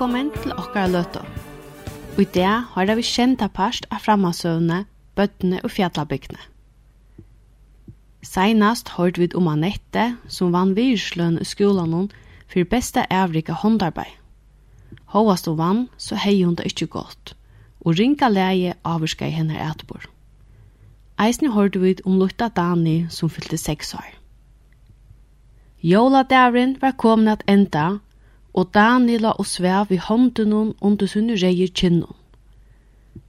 velkommen til okkara løtta. Og i dag har vi kjenta parst av framhansøvne, bøttene og fjallabygdene. Seinast hørte vi om Anette, som vann virsløn i skolan for beste avrika håndarbeid. Håvast og vann, så hei hun det ikke godt, og ringa leie avurska i henne etbor. Eisne hørte vi om Lutta Dani, som fylte seks år. Jóladæren var kommet at enda, og Daniela og svev i hånden under sunne reier kinnon.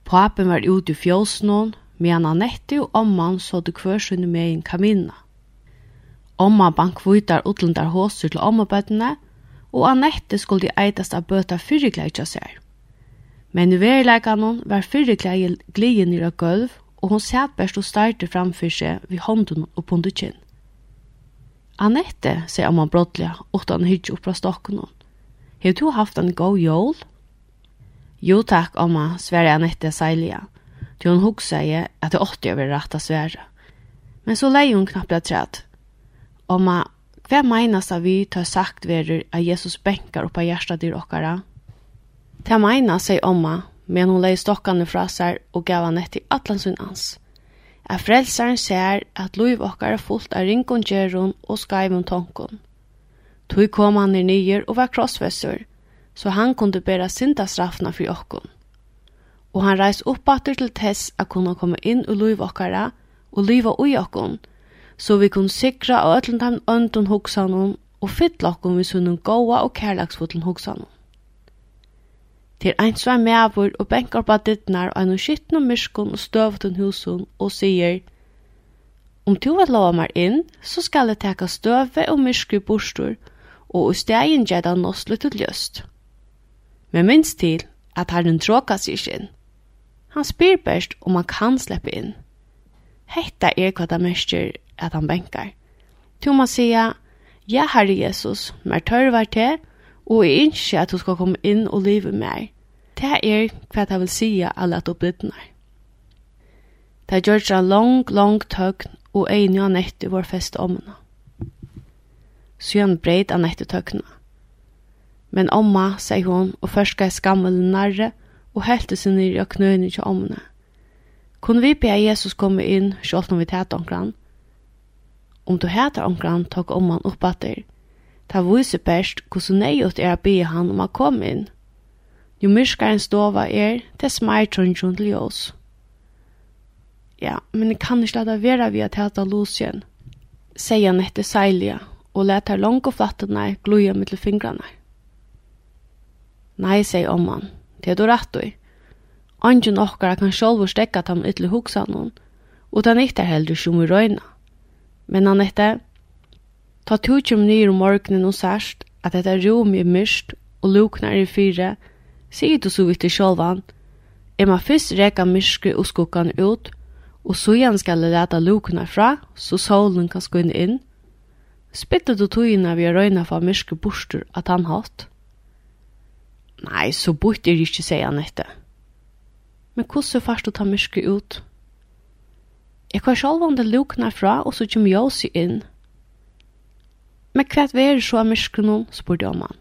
Papen var ute i fjåsen medan Anette og omman så det hver sunne med en kamina. Omma bank vitar utlendar håser til ommabøttene, og Anette skulle eitast av bøta fyrrekleitja seg. Men i verileikanon var fyrrekleie glien nira gulv, og hon sæt best og starte framfyr seg vid hånden og pundukinn. Anette, sier omman brottliga, utan hyggj oppra stokken hon. Hev du haft en god jól? Jo takk, Amma, sverre Anette Seilia. Til hun hugsa seg at det åtte over rett av sverre. Men så leie hun knappt et træt. Amma, hva meinas av vi tar sagt verur at Jesus benkar oppa hjertet dyr okkara? Ta meina, sier Amma, men hun leie stokkane fra seg og gav Anette i atlansun ans. At frelsaren ser at loiv okkara fullt av ringon gjerron og skaivun tonkon Tui kom han ner nyer og var krossvessur, så han kunde bära synda straffna för okkon. Og han reis upp til tess a kunna komme inn og liv okkara og liva ui okkon, så vi kunne sikra av ötlen dem öndun hoksanon og fytla okkon vi sunnum goa og kærlagsfotlen hoksanon. Til ein var meavur og benkar på dittnar og enn skittn og myskon og støvutun husun og sier Om du tu vil lova meg inn, så skal jeg teka støve og myskri bostur og i stegin gjedda nås litt løst. Men minst til at herren tråka seg ikke inn. Han spyr best om han kan slippe inn. Hetta er hva det mestjer at han benkar. Til man sier, «Ja, Herre Jesus, mer tørvar til, og jeg ønsker at du skal komme inn og leve mer. Det er hva jeg vil sige alle at du blidner. Det gjør seg lang, lang tøgn og en og nett i vår fest omna så han breit av nettetøkene. Men omma, sier hun, og først gav skammel nærre, og helte seg ned av knøyene til omne. Kun vi be Jesus komme inn, selv om vi tæt omkran? Om du heter omkran, tok omman opp at atter. Ta viser best hvordan nøyot er å be han om å komme inn. Jo myrskar en stova er, dess mer trønnsjon til oss. Ja, men jeg kan ikke lade være vi at hæta Lucien, sier han etter seilige, og let her og flattene gloja mitt fingrene. Nei, sier omman, det er du rett i. Angen okkara kan sjolvor stekka tam ytli hugsa noen, og den ikke er heldur som i røyna. Men han etter, ta tutsum nyr om morgenen og særst, at dette rom er myrst og luknar i fire, sier du så vidt i sjolvan, er man fyrst reka myrskri og skukkan ut, og så igjen skal leta luknar fra, så solen kan skunne inn, Spittet du togina vi har røyna for myrske borster at han hatt? Nei, så bort er ikke, sier han etter. Men hvordan først du ta myrske ut? Jeg kan selv om det lukner fra, og så kommer jeg også inn. Men hva er det så av myrske noen, spurte om han.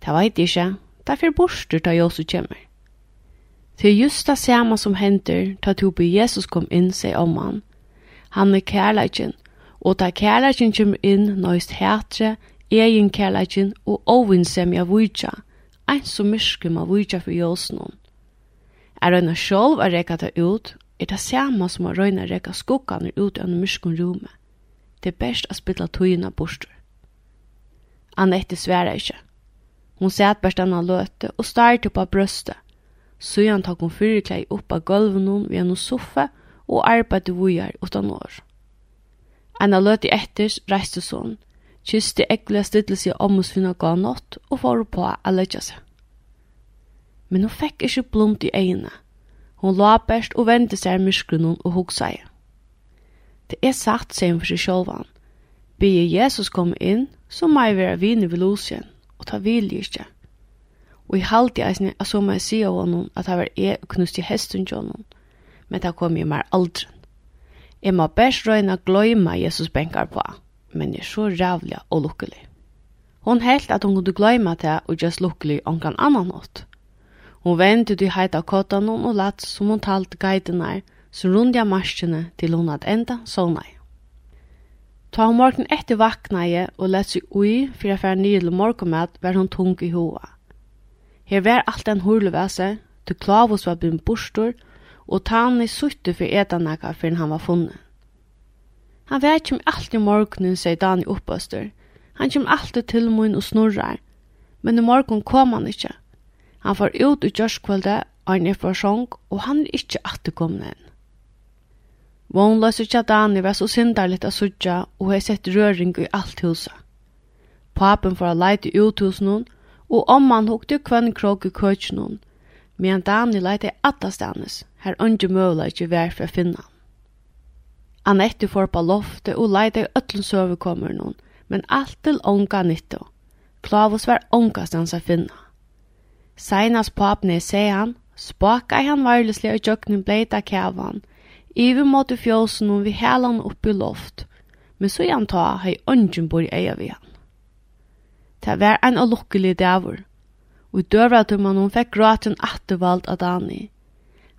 Det vet jeg ikke. Det er for borster da jeg også kommer. Det er just det samme som henter, da du på Jesus kom inn, sier om han. Han er kærleikken, og ta kærleikin kjem inn nøyst hætre, egen kærleikin og ovinsemja vujtja, ein som myrskum av vujtja for jåsnån. Er røyna sjolv a reka ta ut, er det samme som a røyna reka skokkaner ut av myrskum rume. Det er best a spilla tøyina bostur. Annette sværa ikkje. Hon sæt best anna løte og starte på brøstet. Søyan takk hon fyrklei upp av gulvnum vi en soffa og arbeidde vujar utan år. Eina løti etter reiste sånn, kyste egle stidlelse om hos finna gav nått og får på å løtja seg. Men hun fikk ikkje blumt i øynene. Hun la best og vendte seg myskrunnen og hog seg. Det er sagt, sier hun for seg sjølvan. Blir Jesus komme inn, så må jeg være vinn i velosien, og ta vilje ikke. Og i halte jeg snitt, så må jeg si av honom at jeg var e og knust i hesten til honom, men det kom jeg mer aldri. Jeg må best røyna gløyme Jesus benkar på, men jeg er så rævlig og lukkelig. Hon helt at hon kunne gløyma til og just lukkelig kan annan nåt. Hon vente til heita kottan og latt som hon talt guidenar, så rundja marskene til hon at enda sånne. Ta hon morgen etter vaknaje og lett seg ui for jeg fær nydel morgomat var hon tung i hoa. Her var alt en hurlevese, til klavus var bim bostor, og Tani sutte for etanaka fyrir han var funnet. Han vær alt i morgunen, sier Dani oppastur. Han kjem alltid til mun og snurrar, men i morgun kom han ikkje. Han får ut i kjørskvölde, han er for sjong, og han er ikkje atterkomne enn. Vånløs ikkje at Dani var så syndarligt av sudja, og hei sett røring i alt husa. Papen får a leite ut hos noen, og omman hukte kvann krok i køtjen noen, medan Dani leite atta stannes, her ongi møvleikje vær for å finna. Annette får på loftet og leite i øtlen søvekommer noen, men alt til onga nytto. Klavus var onga stans å finna. Seinas papne sier sean, spaka han varleslig og jøknen bleita kævan, iver mot i fjåsen og vi helan oppi loft, men så han ta hei ongen bor i eia vi han. Det var en olukkelig dævur, og i man hun fekk gråten attervald av Dani.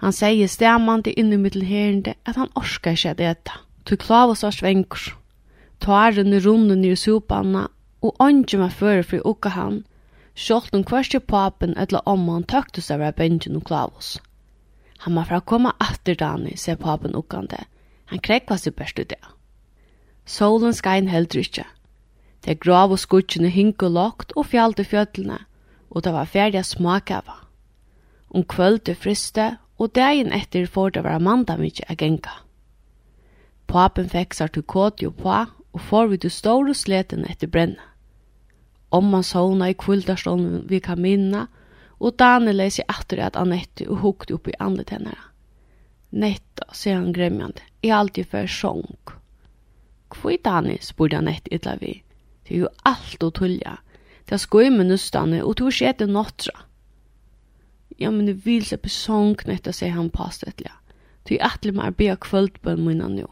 Han sier stemmande inni mittelherende at han orskar ikke at eta. Tu klavus var svenkur. Tåren i runden i sopanna, og ånden var føre fri uka han, sjålt om kvarste papen eller om han tøkte seg av bengen og klavus. Han var fra koma atter Dani, sier papen ukkande. Han krekva seg best ut det. Solen skein heldur ikkje. Det grav og skutsjene hink og lagt og fjallte fjøtlene, og det var ferdig smakava. Om kvöldu friste, og dagen etter får det være mandag mykje a genga. Papen fikk seg til kåti og pa, og får vi til store sleten etter brenna. Omman sovna i kvöldarstånden vi kan minna, og Daniel leser etter at Annette og hukte opp i andre henne. Netta, sier han gremjande, er alltid for sjong. Kvoi Daniel, spurte Annette ytla vi. Det er jo alt å tullja, det skoj med nustane, og to skjer det. Ja, men det vil seg besongt etter seg han pastetlig. Du er atlig med arbeid på munna nu.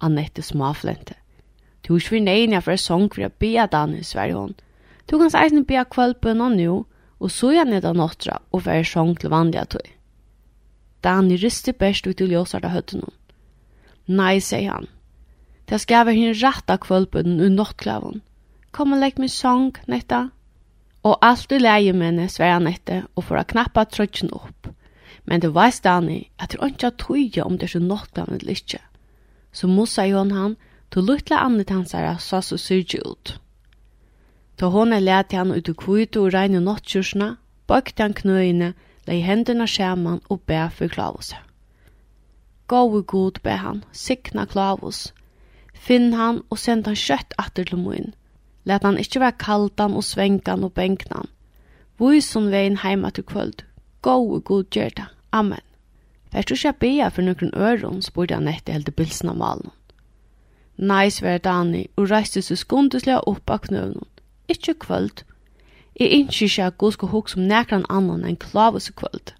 Annette smaflente. Du er svinn nei for en sång for å be dan i Sverige hon. Du kan eisne be kvöldbøn og nu, og så gjerne netta nåttra og være sång til vanliga tøy. Dan rister best ut til ljósar da høtten hon. Nei, sier han. Det skal være hinn ratta kvöldbønnen og nåttklavon kom og legg meg sång, netta. Og alt i leie menne, han nette, og for å knappa trøtjen opp. Men det var stani at det ikke tøye om det er så nåttan eller ikke. Så mossa jo hon han, to luttla andre tansere, så så syrge ut. Da hon er leit han ut i kvite og regne nåttkjursna, bøkte han knøyene, lei hendene skjermen og be for klavose. Gå og god be han, sikna klavus, finn han og send han kjøtt atter til moin, Læt han ikkje være kaldan og svenkan og benknan. Vois hun veien heima til kvöld. Gå og god gjerda. Amen. Fert du ikke bea for noen øron, spurte han etter helt bilsen av malen. Nei, sver Dani, og reiste seg skundeslega opp av knøvnen. Ikkje kvöld. Jeg innskje ikke at god skal hukk som nekran annan enn klavus kvöld.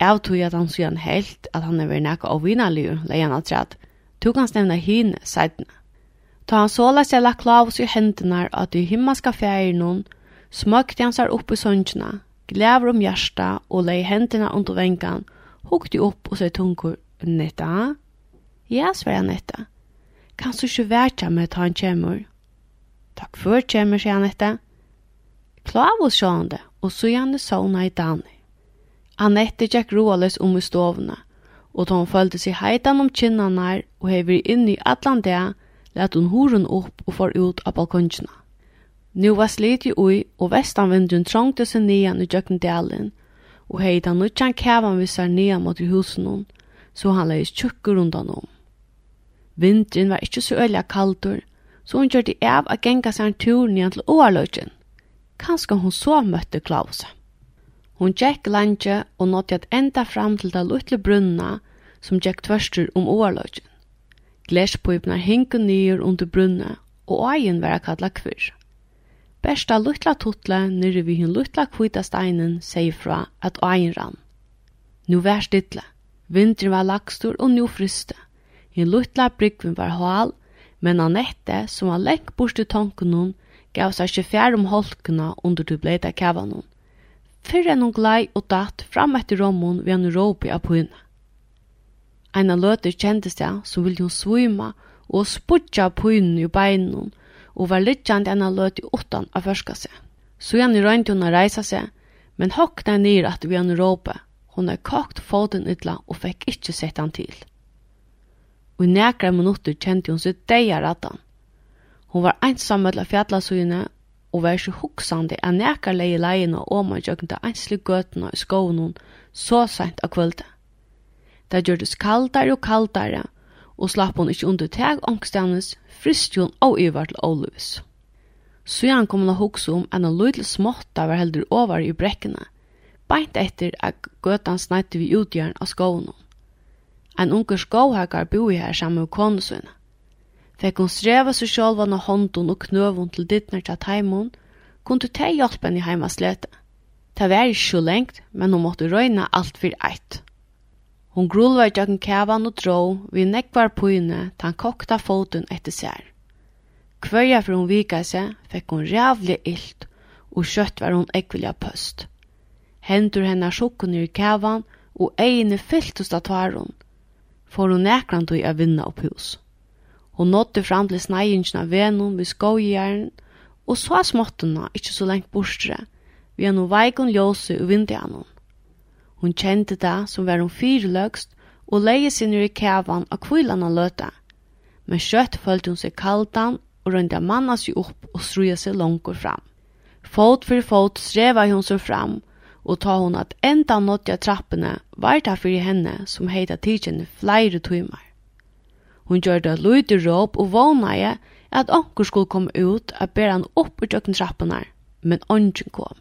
Jeg tog at han sier han helt at han er vært nekka av leie leian at rett. Tog han stevna hine, seidne. Ta han såla seg la Klavus i hendene at i himmelska noen, smøkte han seg opp i søngjena, glæver om hjärsta og lei hendene under vengan, hukte opp og seg tungur, Netta? Ja, sverja Netta. Kan du ikke være med ta han kjemur? Takk for kjemur, sier han Netta. Klavus sa han det, og så gjerne sauna i Dani. Annette gikk roales om i stovene, og da hun følte seg heitan om kinnanar og hever inn i atlan lät hon huren upp og får ut av balkongene. Nu var slet i ui, og vestanvindun trångte seg nian i djøkken delen, og hei da nutjan kævan vi sær nian mot i husen hon så han leis tjukkur undan om. Vindin var ikkje så øyla kaldur, så hon gjør det av å genga seg en tur nian til Åarløgjen. Kanskje hon så møtte Klausa. Hon gikk landje og nådde at enda fram til det luttelig brunna som gikk tvørstur om Åarløgjen. Glesjpøypene hengu nyer under brunne, og eien vera kalla kvir. Bersta luttla tutla nyrre vi hinn luttla kvita steinen sier fra at eien rann. Nu vær stille. Vinteren var lagstur og nu fryste. Hin luttla bryggvin var hal, men Annette, som var lengt bort i tanken gav seg ikke fjær om holkene under du bleita kavan. Fyrre enn hun glei og datt fram etter rommen ved en råpi av pøyne. Eina løter kjentes det, så ville hun svima og spudja pynen i beinen og var littjande eina løter utan av førska seg. Så gjerne røynte hun å reisa seg, men hokna nir at vi han råpe. Hun har kokt foten ytla og fikk ikkje sett han til. Og i nekra minutter kjente hun sitt deia rattan. Hun var einsam mellom fjallasugene og var ikke hoksande av nekra leie leiene og omgjøkken til einslig gøtene i skoven så sent av kvöldet. Det gjørtes kaldare og kaldare, og slapp hun ikkje under teg ångstanes, frist hun og ivar til Olivus. Så han kom hun å hukse om enn en lydel småtta var heldur over i brekkene, beint etter at gøtan snætti vi utgjørn av skoven. En unger skåhaggar bo i her sammen med konusen. Fikk hun streve seg sjálvan av hånden og knøven til dittner til teimun, kunne ta hjelpen i heimaslete. Det var ikke så lengt, men hun måtte røyne alt for eit. Hon i jakken kævan og dró vi nekvar pøyne tan kokta fotun etter sær. Kvøya for hun vika seg, fekk hun rævlig illt, og kjøtt var hun ekvilja pøst. Hendur hennar sjokkunir i kævan, og egini fylltust av tvarun, for hun nekran tog a vinna opp hus. Hun nådde fram til snægingen av venum vi skogjernen, og så småttuna, ikkje så lengt borstre, vi er no veikon ljóse u vindianon. Hon kjente det som var hon fyrløgst og leie sin i kævan av kvillan av løta. Men kjøtt følte hun seg kaldan og rønda manna seg opp og struja seg langkor fram. Fot for fot streva hun seg fram og ta hon at enda nåttja trappene var det fyrir henne som heita tidkjenne flere timer. Hun gjør det lyd råp og vånaje at onker skulle komme ut og bære han opp ur døkken trappene, men ongen kom.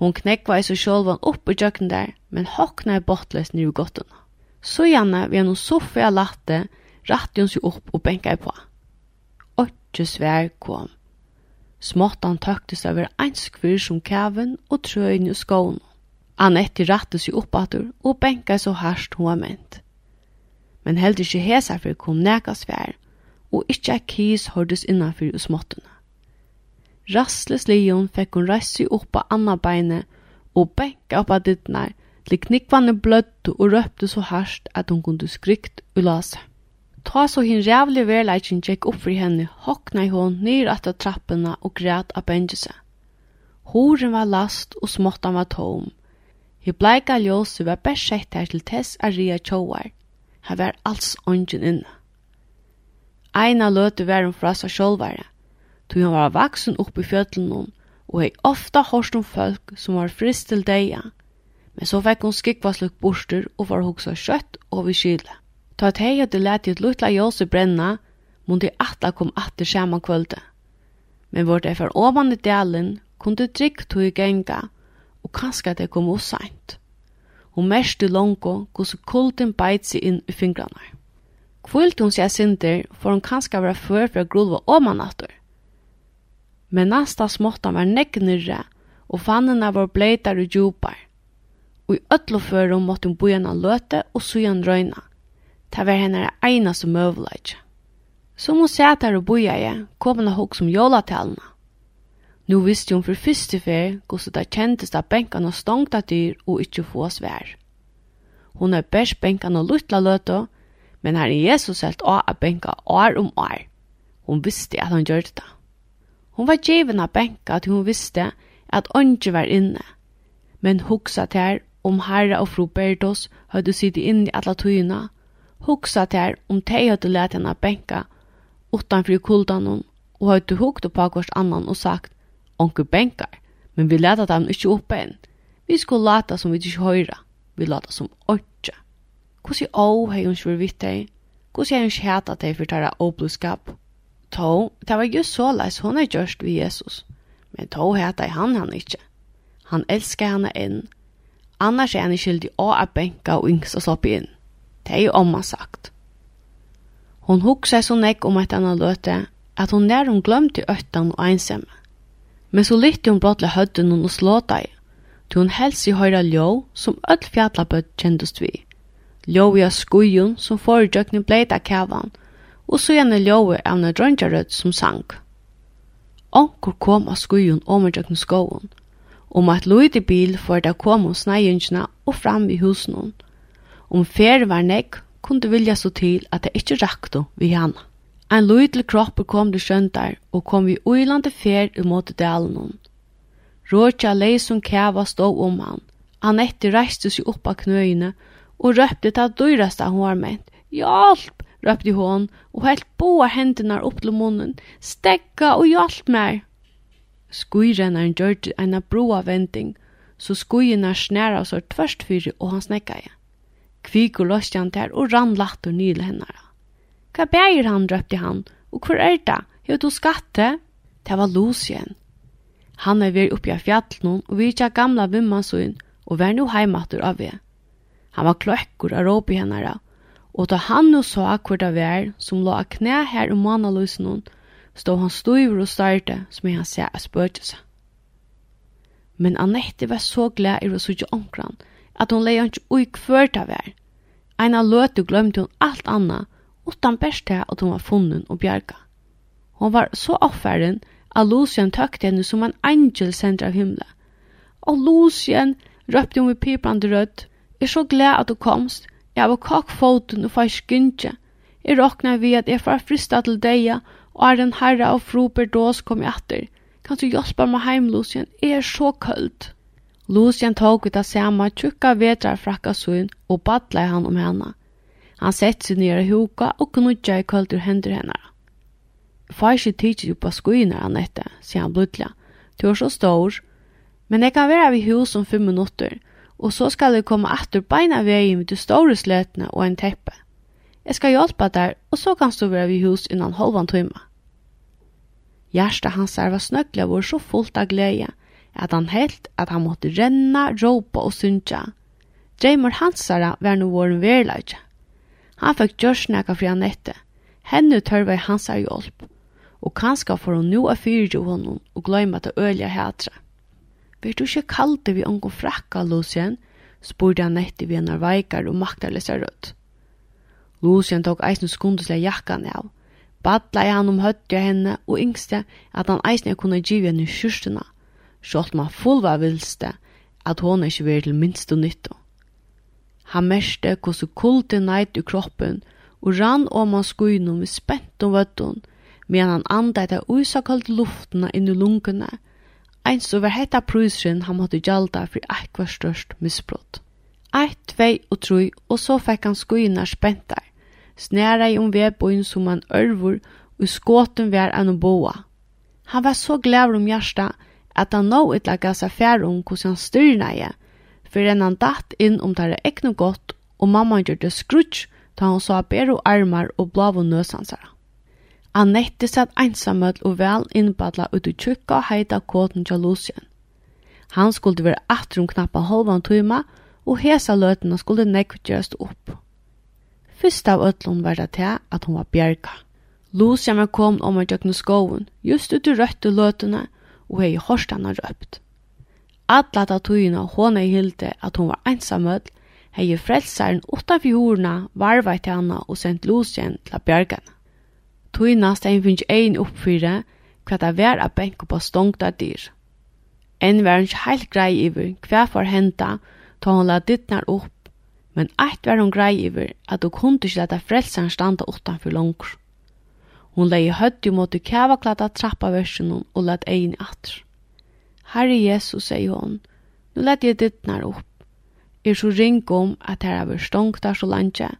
Hon knekva i seg sjolvan opp i jøkken der, men hokna i bottløs nere i gottene. Så gjerne vi hon soffa latte, rette hun seg opp og benka i på. Åtje svær kom. Småttan tøktes over en skvir som kæven og trøyne i skåne. Annette rette seg opp atur og benka så harst hun var ment. Men heldig ikke hesa for kom neka svær, og ikkje kis hørtes innanfyr i småttene. Rastles leon fekk hun reist seg opp på anna beine og benka opp av dittnar, til knikkvannet blødde og røpte så hardt at hun kunne skrykt og lase. Ta så hinn rævlig verleikjen tjekk opp for henne, hokna i hon nyr etter trappene og græt av benjese. Horen var last og småttan var tom. Hi bleika ljósi var best sett her til tess a ria tjóar. Her var alls ongen inne. Eina løtu var hun fra seg sjolvare tog han var vaksen opp i fjöllen og hei ofta hårst om folk som var frist til deia. Men så fikk hun skikva slukk borster og var hoksa kjøtt og vi kyle. Ta at hei hadde lett i et luttla jåse brenna, mun atla kom atter saman kvölde. Men vart er for ovan i delen, kunde drikk tog i genga, og kanska det kom osaint. Hun merste longo gos kulten beit seg inn i fingrarna. Kvult hun seg sinter, for hun kanska var før for å grulva oman atter men nasta småttan var negnirre, og fannene var bleitar og djupar. Og i ødloførum måtte hun bojana løte og sujan røyna. Det var henne eina som møvleitje. Som hun sæt her og bojaje, kom hun hok som jolatalna. Nu visste hun for første fer hvordan det kjentes at benkan og stongt dyr og ikke få svær. Hun er bæst benkan og luttla løte, men her er Jesus helt av at benka år om år. Hun visste at han gjør det. Hon var gjeven av benka til hun visste at åndsje var inne. Men hoksa til om herre og fru Berdos høyde sitte inn i alle tøyene. Hugsa til om tei høyde let henne benka utanfri kuldan hon og høyde hugt på hvort annan og sagt «Onker benkar, men vi leta dem ikkje oppe enn. Vi skulle lata som vi ikke høyra. Vi lata som åtje. Hvordan er å hei hun ikke var vitt hei? Hvordan er hun ikke heta hei for tæra åbluskap?» Tå, det var just så leis hun er gjørst ved Jesus. Men tå heta han han ikkje. Han elskar henne inn. Annars er han skyldig å a benka og yngst og sloppe inn. Det er jo omma sagt. Hon hugsa så nekk om et annet løte, at hon nær hun glemte øttan og einsemme. Men så lytte hun blått til høtten og slåta i, til hun helst i høyra ljå som öll fjallabøtt kjendest vi. Ljå i av skujen som foregjøkning bleita kavan, og og så gjerne ljøve av en drøndjarød som sang. Onkur kom av skujen omerdjøkken skoven, om at løyde bil for det kom hos neigjønnsene og fram i husen. Om fer var nekk, kunne vilja så til at det ikke rakte vi henne. Ein løydel kropp kom til skjøntar, og kom vi uilande fer imot dalen. Råkja lei som kæva stå om han. Annette reiste seg opp av knøyene og røpte til dyrast hun var ment. Hjalp! røpte hon, og helt boa hendene opp til munnen. Stekka og hjelp meg! Skuirennaren gjørte en broa vending, så skuirna snæra så tvørst fyrir, og han snekka igjen. Kvik og løste han der, og rann latt og nyle hennara. Hva bæger han, røpte han, og hvor er det? Hva du skatte? Det var Lucien. Han er vært oppi av fjallen, og vi gamla vimmansøyen, og vær nu heimater av vi. Han var kløkkur av råpi hennara, Og da han nå så hvor det var, som la knæ her om mannaløsen hun, stod han støyver og starte, som jeg sier er spøkelse. Men Annette var så glad i å sitte omkran, at hun leie ikke ui kvør det var. En av løte glemte hun alt annet, utan best det at hun var funnen og bjerga. Hun var så offeren, at Lucien tøkte henne som en angel sendt av himmelen. Og Lucien røpte hun med piprande rødt, er så glad at du komst, Jeg var kakfoten og fars gynnje. Jeg råkna vi at jeg var frista til deg, og er den herre og fru dås kom i atter. Kan du hjelpe meg heim, Lucien? Jeg er så køld. Lucien tog ut av samme tjukka vetrar frakka suen og badla han om henne. Han sett seg nere huka og knudja i køld ur hender henne. Farsi tidsi jo på skuina han sier han blodla. Du er så stor, men jeg kan være ved hus om fem minutter, og så skal jeg komme atter beina vei med de store sletene og en teppe. Jeg skal hjelpe deg, og så kan du være ved hus innan halvan tøyma. Hjertet hans er var snøkla vår så fullt av glede, at han helt at han måtte renna, råpa og synja. Dreymor hansara var nu vår verleidje. Han fikk gjørsneka fri han etter. Henne tørva i hansar hjelp. Og kanskje får hun nu av fyrtjo honom og gløyma til ølige hætre. «Vil du ikke kalte vi ongen frakka, Lucien?» spurte han etter vi en veikar og maktarlesa rødt. Lucien tok eisen skundesle jakkan av. Badla han om høttja henne og yngste at han eisen kunne give henne kyrstena, sjålt man full var vilste at hon ikke var til minst og nytto. Han merste hvordan kulte neit i kroppen og rann om han skuinom med spent og vøttun medan han andet av usakalt luftena inn i lungene Eins så var hetta prusrin han måtte gjalda for ekvar størst misbrott. Eit, tvei og troi, og så fekk han skuina spentar. Snæra i om vedboin som han ørvor, og skåten vær enn å boa. Han var så glad om hjärsta at han nå etla seg fjær om hos han styrna i, for enn han datt inn om det er ekne godt, og mamma gjør det skrutsk, da han sa bero armar og blav og nøsansara. Annette satt einsamøll og vel innbadla ut i tjukka og heita kåten til Lucien. Han skulle være atrum knappa halvan tøyma, og hesa løtene skulle nekvitjøst opp. Fyrst av ötlun var det til at hun var bjerga. Lucien var kom om å gjøkne skoven, just ut i røtte løtene, og hei horstana røpt. Alla ta tøyina hon ei hilde at hon var einsamöll, hei frelsaren utanfjordna varvait til henne og sendt Lucien til bjergane. Tui næst ein finnst ein oppfyrir hva det var a benko på stongta dyr. Ein var hans heilt grei iver hva for henta ta hon la dittnar opp, men ætt var hon grei iver at du kunde ikke leta frelsan standa utanfor langr. Hon lei høtt jo måtte kjavaklata trappa versen og let ein atr. Herre Jesus, sier hon, nu let jeg dittnar opp. Er så ring om at her stongt stongta så landje,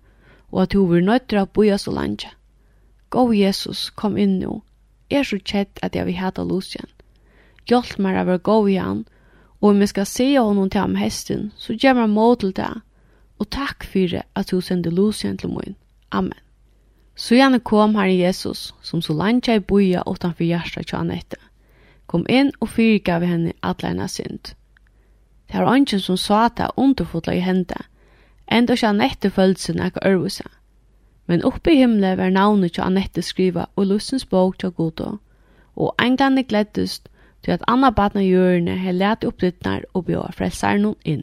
og at hun var nøytra boja så landje. Gå Jesus, kom inn nå. Er så kjett at jeg vil hata Lucian. Hjelp meg av å gå igjen, og om jeg skal se honom til ham hesten, så gjør meg mål til det. Og takk for at du sender Lucian til min. Amen. Så gjerne kom her Jesus, som så langt jeg boja utanfor hjertet til Anette. Kom inn og fyrgav henne alle henne synd. Det var ønsken som sa det underfotla i henne, enda ikke Anette følte seg nekka ørvisa. Men oppe i himmelen var navnet til Annette skriva og lussens bok til Godo. Og englande gleddest til at Anna Badna hjørne har lett opp dittnar og bjør frelsaren inn.